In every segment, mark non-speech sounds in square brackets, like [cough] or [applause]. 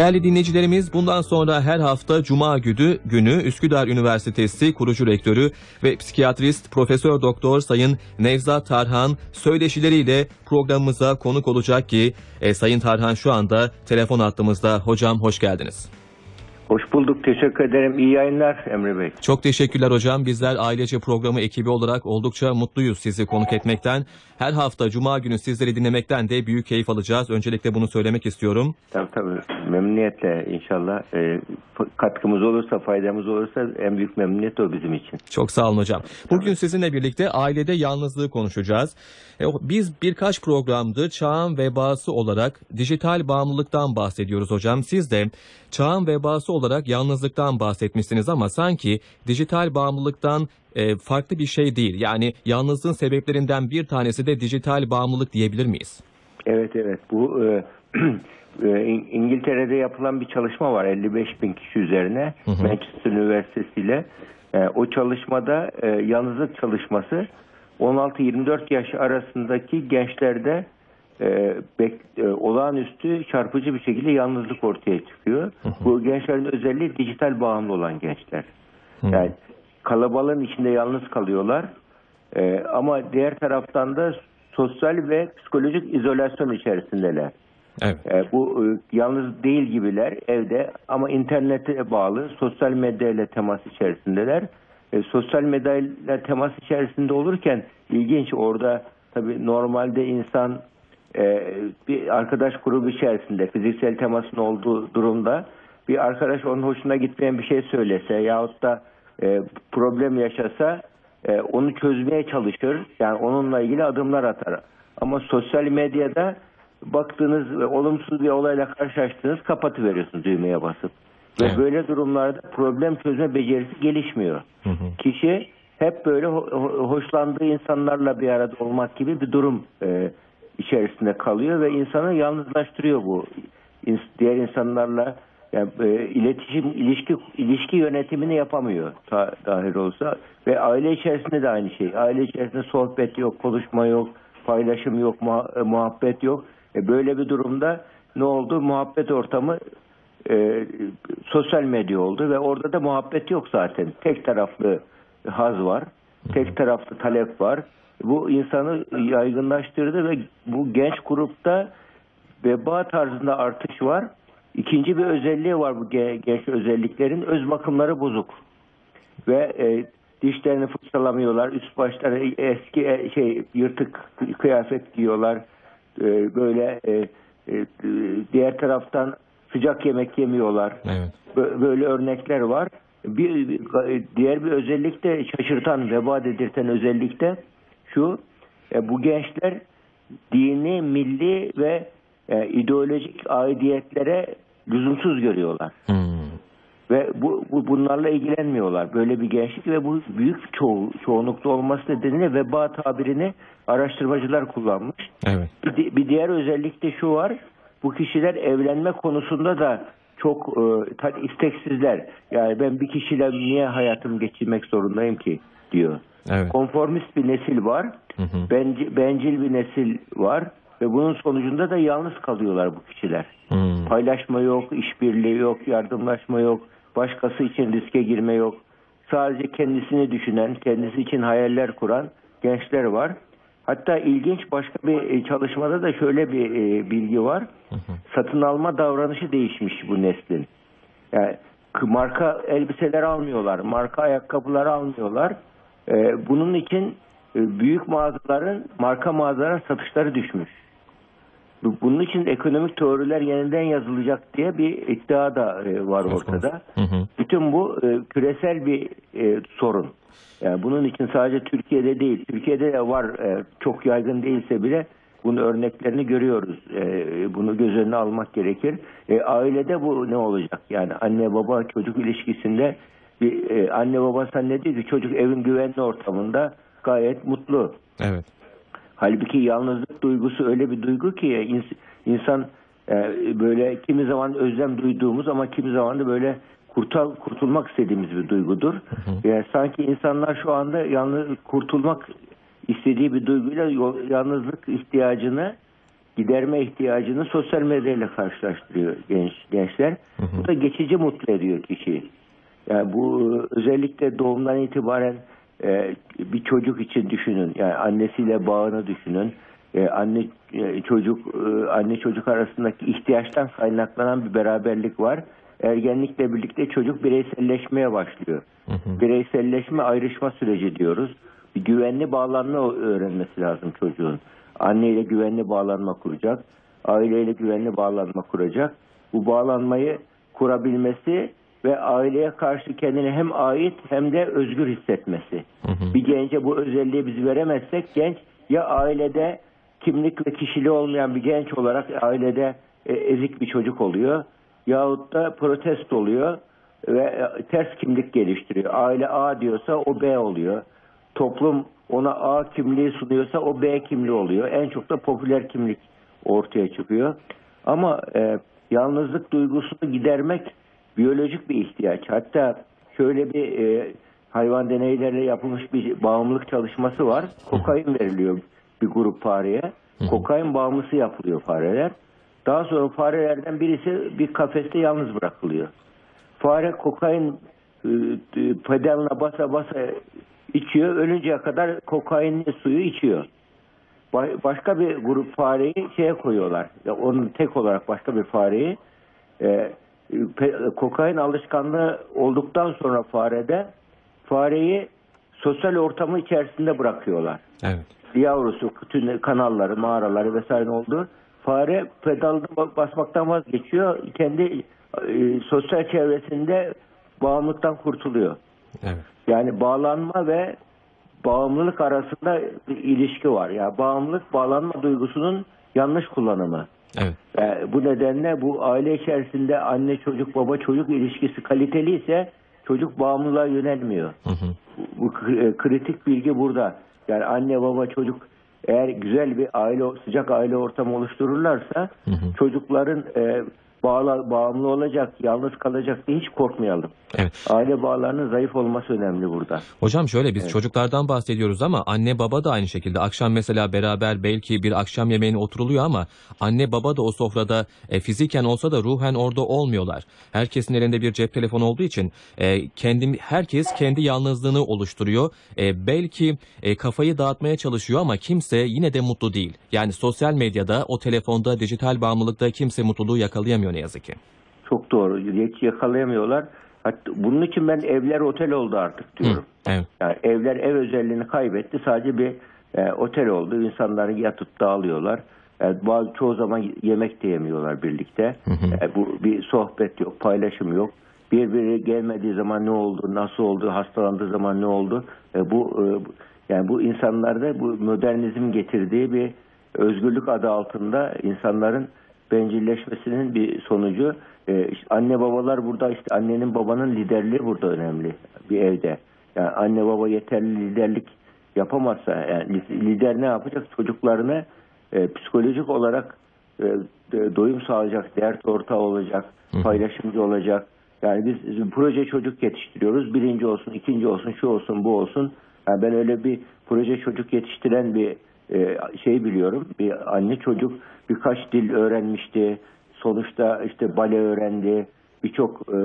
Değerli dinleyicilerimiz bundan sonra her hafta Cuma günü, günü Üsküdar Üniversitesi kurucu rektörü ve psikiyatrist Profesör Doktor Sayın Nevzat Tarhan söyleşileriyle programımıza konuk olacak ki e, Sayın Tarhan şu anda telefon hattımızda. Hocam hoş geldiniz. Hoş bulduk. Teşekkür ederim. İyi yayınlar Emre Bey. Çok teşekkürler hocam. Bizler ailece programı ekibi olarak oldukça mutluyuz sizi konuk etmekten. Her hafta Cuma günü sizleri dinlemekten de büyük keyif alacağız. Öncelikle bunu söylemek istiyorum. Tabii tabii. Memnuniyetle inşallah. E, katkımız olursa, faydamız olursa en büyük memnuniyet o bizim için. Çok sağ olun hocam. Bugün sizinle birlikte ailede yalnızlığı konuşacağız. E, Biz birkaç programdır çağın vebası olarak dijital bağımlılıktan bahsediyoruz hocam. Siz de çağın vebası olarak yalnızlıktan bahsetmişsiniz ama sanki dijital bağımlılıktan e, farklı bir şey değil. Yani yalnızlığın sebeplerinden bir tanesi de dijital bağımlılık diyebilir miyiz? Evet evet. Bu e, [clears throat] e, İng- İngiltere'de yapılan bir çalışma var 55 bin kişi üzerine Manchester Üniversitesi ile. E, o çalışmada e, yalnızlık çalışması 16-24 yaş arasındaki gençlerde e, bek- e, olağanüstü çarpıcı bir şekilde yalnızlık ortaya çıkıyor. Bu gençlerin özelliği dijital bağımlı olan gençler. Yani kalabalığın içinde yalnız kalıyorlar. E, ama diğer taraftan da sosyal ve psikolojik izolasyon içerisindeler. Evet. E, bu e, yalnız değil gibiler evde ama internete bağlı sosyal medyayla temas içerisindeler. E, sosyal medyayla temas içerisinde olurken ilginç orada tabii normalde insan bir arkadaş grubu içerisinde fiziksel temasın olduğu durumda bir arkadaş onun hoşuna gitmeyen bir şey söylese yahut da e, problem yaşasa e, onu çözmeye çalışır. Yani onunla ilgili adımlar atar. Ama sosyal medyada baktığınız ve olumsuz bir olayla karşılaştığınız kapatıveriyorsunuz düğmeye basıp. Ve Evet. böyle durumlarda problem çözme becerisi gelişmiyor. Kişi hep böyle ho- ho- hoşlandığı insanlarla bir arada olmak gibi bir durum e, içerisinde kalıyor ve insanı yalnızlaştırıyor bu. Diğer insanlarla yani, e, iletişim, ilişki ilişki yönetimini yapamıyor ta, dahil olsa ve aile içerisinde de aynı şey. Aile içerisinde sohbet yok, konuşma yok, paylaşım yok, muha- e, muhabbet yok. E, böyle bir durumda ne oldu? Muhabbet ortamı e, sosyal medya oldu ve orada da muhabbet yok zaten. Tek taraflı haz var, tek taraflı talep var. Bu insanı yaygınlaştırdı ve bu genç grupta veba tarzında artış var. İkinci bir özelliği var bu ge- genç özelliklerin öz bakımları bozuk ve e, dişlerini fırçalamıyorlar. Üst başları eski e, şey yırtık kıyafet giyiyorlar. E, böyle e, e, diğer taraftan sıcak yemek yemiyorlar. Evet. Bö- Böyle örnekler var. Bir bir- diğer bir özellik de şaşırtan, veba dedirten özellik de şu. e, bu gençler dini, milli ve e, ideolojik aidiyetlere lüzumsuz görüyorlar. Hmm. Ve bu, bu bunlarla ilgilenmiyorlar. Böyle bir gençlik ve bu büyük çoğu, çoğunlukta olması nedeniyle veba tabirini araştırmacılar kullanmış. Evet. Bir, bir diğer özellik de şu var. Bu kişiler evlenme konusunda da çok e, isteksizler. Yani ben bir kişiyle niye hayatımı geçirmek zorundayım ki diyor. Evet. Konformist bir nesil var. Hı hı. Benci- bencil bir nesil var. Ve bunun sonucunda da yalnız kalıyorlar bu kişiler. Hmm. Paylaşma yok, işbirliği yok, yardımlaşma yok, başkası için riske girme yok. Sadece kendisini düşünen, kendisi için hayaller kuran gençler var. Hatta ilginç başka bir e, çalışmada da şöyle bir e, bilgi var. Satın alma davranışı değişmiş bu neslin. Yani marka elbiseler almıyorlar, marka ayakkabılar almıyorlar. E, bunun için e, büyük mağazaların, marka mağazaların satışları düşmüş. Bu- Bunun için ekonomik teoriler yeniden yazılacak diye bir iddia da e, var ortada. Hı hı. Bütün bu e, küresel bir e, sorun. Yani bunun için sadece Türkiye'de değil, Türkiye'de de var e, çok yaygın değilse bile bunun örneklerini görüyoruz. E, bunu göz önüne almak gerekir. E, ailede bu ne olacak? Yani anne baba çocuk ilişkisinde bir e, anne baba zannediyor ki çocuk evin güvenli ortamında gayet mutlu. Evet. Halbuki yalnızlık duygusu öyle bir duygu ki ins- insan e, böyle kimi zaman özlem duyduğumuz ama kimi zaman da böyle kurtul kurtulmak istediğimiz bir duygudur. Yani sanki insanlar şu anda yalnız kurtulmak istediği bir duyguyla yalnızlık ihtiyacını giderme ihtiyacını sosyal medyayla karşılaştırıyor genç gençler. Bu da geçici mutlu ediyor kişiyi. Yani bu özellikle doğumdan itibaren e, bir çocuk için düşünün. Yani annesiyle bağını düşünün. E, anne e, çocuk e, anne çocuk arasındaki ihtiyaçtan kaynaklanan bir beraberlik var. Ergenlikle birlikte çocuk bireyselleşmeye başlıyor. Bireyselleşme ayrışma süreci diyoruz. Bir güvenli bağlanma öğrenmesi lazım çocuğun. Anneyle güvenli bağlanma kuracak. Aileyle güvenli bağlanma kuracak. Bu bağlanmayı kurabilmesi ve aileye karşı kendini hem ait hem de özgür hissetmesi. Bir gence bu özelliği biz veremezsek genç ya ailede kimlik ve kişiliği olmayan bir genç olarak ailede e, ezik bir çocuk oluyor yahut da protest oluyor ve e, ters kimlik geliştiriyor. Aile A diyorsa o B oluyor. Toplum ona A kimliği sunuyorsa o B kimliği oluyor. En çok da popüler kimlik ortaya çıkıyor. Ama e, yalnızlık duygusunu gidermek biyolojik bir ihtiyaç. Hatta şöyle bir e, hayvan deneylerle yapılmış bir bağımlılık çalışması var. Kokain veriliyor bir grup fareye. Kokain bağımlısı yapılıyor fareler. Daha sonra farelerden birisi bir kafeste yalnız bırakılıyor. Fare kokain e, e, pedalına basa basa içiyor. Ölünceye kadar kokainli suyu içiyor. Ba- Başka bir grup fareyi şeye koyuyorlar. Ya Onun tek olarak başka bir fareyi e, kokain alışkanlığı olduktan sonra farede fareyi sosyal ortamı içerisinde bırakıyorlar Evet. yavrusu, bütün kanalları, mağaraları vesaire oldu. Fare pedalda basmaktan vazgeçiyor. Kendi e, sosyal çevresinde bağımlılıktan kurtuluyor. Evet. Yani bağlanma ve bağımlılık arasında bir ilişki var. Yani bağımlılık bağlanma duygusunun yanlış kullanımı. Evet. Yani bu nedenle bu aile içerisinde anne çocuk baba çocuk ilişkisi kaliteli ise çocuk bağımlılığa yönelmiyor. Hı hı. Bu e, kritik bilgi burada. Yani anne baba çocuk eğer güzel bir aile sıcak aile ortamı oluştururlarsa çocukların e, bağla, bağımlı olacak, yalnız kalacak diye hiç korkmayalım. Evet. Aile bağlarının zayıf olması önemli burada. Hocam şöyle biz çocuklardan bahsediyoruz ama anne baba da aynı şekilde. Akşam mesela beraber belki bir akşam yemeğine oturuluyor ama anne baba da o sofrada e, fiziken olsa da ruhen orada olmuyorlar. Herkesin elinde bir cep telefonu olduğu için e, kendi herkes kendi yalnızlığını oluşturuyor. E, belki e, kafayı dağıtmaya çalışıyor ama kimse yine de mutlu değil. Yani sosyal medyada, o telefonda, dijital bağımlılıkta kimse mutluluğu yakalayamıyor ne yazık ki. Çok doğru. Hiç yakalayamıyorlar. Hatta bunun için ben evler otel oldu artık diyorum. Evet. Yani evler ev özelliğini kaybetti. Sadece bir e, otel oldu. İnsanlar yatıp dağılıyorlar. Yani bazı çoğu zaman yemek de yemiyorlar birlikte. E, bu bir sohbet yok, paylaşım yok. Birbiri gelmediği zaman ne oldu, nasıl oldu, hastalandığı zaman ne oldu? E, bu e, yani bu insanlarda bu modernizm getirdiği bir özgürlük adı altında insanların bencilleşmesinin bir sonucu. E, işte anne babalar burada işte annenin babanın liderliği burada önemli bir evde. Yani anne baba yeterli liderlik yapamazsa yani lider ne yapacak? Çocuklarını e, psikolojik olarak e, doyum sağlayacak, dert ortağı olacak, paylaşımcı olacak. Yani biz, biz proje çocuk yetiştiriyoruz. Birinci olsun, ikinci olsun, şu olsun, bu olsun. Yani ben öyle bir proje çocuk yetiştiren bir e, şey biliyorum. Bir anne çocuk birkaç dil öğrenmişti. Sonuçta işte bale öğrendi. Birçok e,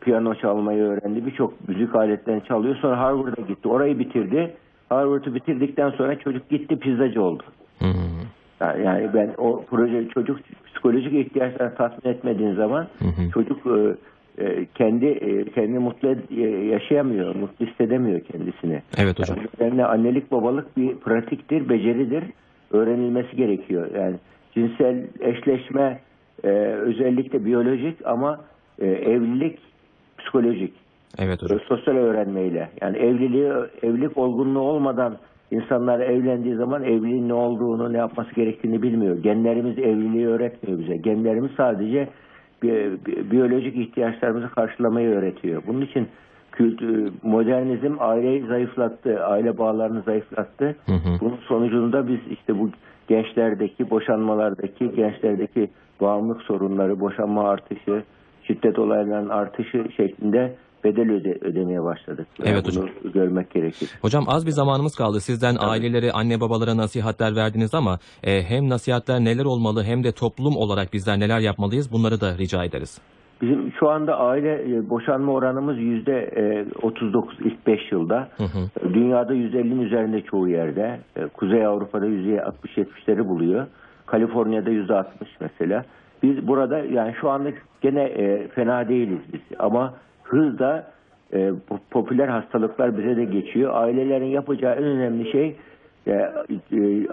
piyano çalmayı öğrendi. Birçok müzik aletlerini çalıyor. Sonra Harvard'a gitti. Orayı bitirdi. Harvard'ı bitirdikten sonra çocuk gitti pizzacı oldu. Hı. Yani, yani ben o proje çocuk psikolojik ihtiyaçlarını tatmin etmediğin zaman çocuk e, e, kendi e, kendini mutlu e, yaşayamıyor, mutlu hissedemiyor kendisini. Evet hocam. Yani annelik babalık bir pratiktir, beceridir. Öğrenilmesi gerekiyor. Yani cinsel eşleşme e, özellikle biyolojik ama e, evlilik psikolojik. Evet hocam. Sosyal öğrenmeyle. Yani evliliği, evlilik olgunluğu olmadan insanlar evlendiği zaman evliliğin ne olduğunu, ne yapması gerektiğini bilmiyor. Genlerimiz evliliği öğretmiyor bize. Genlerimiz sadece bi- bi- biyolojik ihtiyaçlarımızı karşılamayı öğretiyor. Bunun için kültür, modernizm aileyi zayıflattı, aile bağlarını zayıflattı. Bunun sonucunda biz işte bu gençlerdeki, boşanmalardaki, gençlerdeki bağımlılık sorunları, boşanma artışı, şiddet olaylarının artışı şeklinde bedel öde, ödemeye başladık. Yani Evet bunu hocam. görmek gerekir. Hocam az bir zamanımız kaldı. Sizden ailelere, anne babalara nasihatler verdiniz ama e, hem nasihatler neler olmalı hem de toplum olarak bizler neler yapmalıyız bunları da rica ederiz. Bizim şu anda aile e, boşanma oranımız yüzde e, 39 ilk 5 yılda. Hı hı. Dünyada 150'nin üzerinde çoğu yerde. E, Kuzey Avrupa'da yüzde 60-70'leri buluyor. Kaliforniya'da yüzde 60 mesela. Biz burada yani şu anda gene e, fena değiliz biz. Ama hızla e, popüler hastalıklar bize de geçiyor. Ailelerin yapacağı en önemli şey e, e,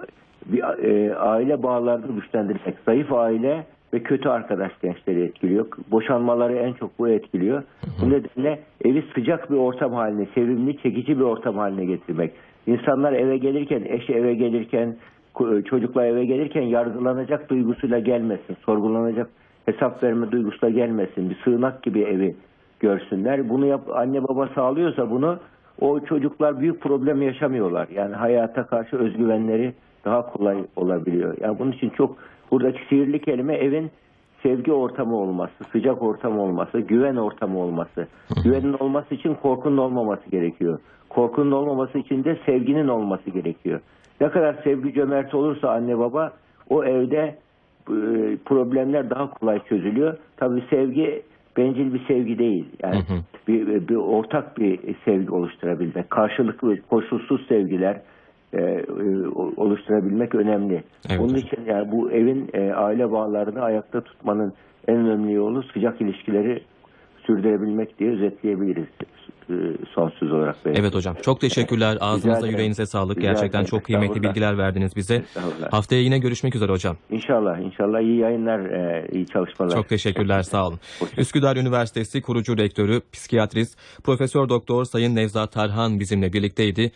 bir e, aile bağlarını güçlendirmek. Zayıf aile ve kötü arkadaş gençleri etkiliyor. Boşanmaları en çok bu etkiliyor. Bu nedenle evi sıcak bir ortam haline, sevimli, çekici bir ortam haline getirmek. İnsanlar eve gelirken, eş eve gelirken, ku- çocuklar eve gelirken yargılanacak duygusuyla gelmesin. Sorgulanacak hesap verme duygusuyla gelmesin. Bir sığınak gibi evi görsünler. Bunu yap, anne baba sağlıyorsa bunu o çocuklar büyük problem yaşamıyorlar. Yani hayata karşı özgüvenleri daha kolay olabiliyor. Yani bunun için çok buradaki sihirli kelime evin sevgi ortamı olması, sıcak ortam olması, güven ortamı olması. Güvenin olması için korkunun olmaması gerekiyor. Korkunun olmaması için de sevginin olması gerekiyor. Ne kadar sevgi cömert olursa anne baba o evde e, problemler daha kolay çözülüyor. Tabii sevgi bencil bir sevgi değil. Yani Hı hı. bir, bir ortak bir sevgi oluşturabilmek, karşılıklı koşulsuz sevgiler e, e, oluşturabilmek önemli. Evet hocam. için yani bu evin e, aile bağlarını ayakta tutmanın en önemli yolu sıcak ilişkileri sürdürebilmek diye özetleyebiliriz e, sonsuz olarak. belki. Evet hocam çok teşekkürler. Ağzınıza yüreğinize sağlık. Rica Gerçekten ederim. çok kıymetli bilgiler verdiniz bize. Haftaya yine görüşmek üzere hocam. İnşallah, inşallah iyi yayınlar, e, iyi çalışmalar. Çok teşekkürler sağ olun. Üsküdar Üniversitesi kurucu rektörü, psikiyatrist, Profesör Doktor Sayın Nevzat Tarhan bizimle birlikteydi.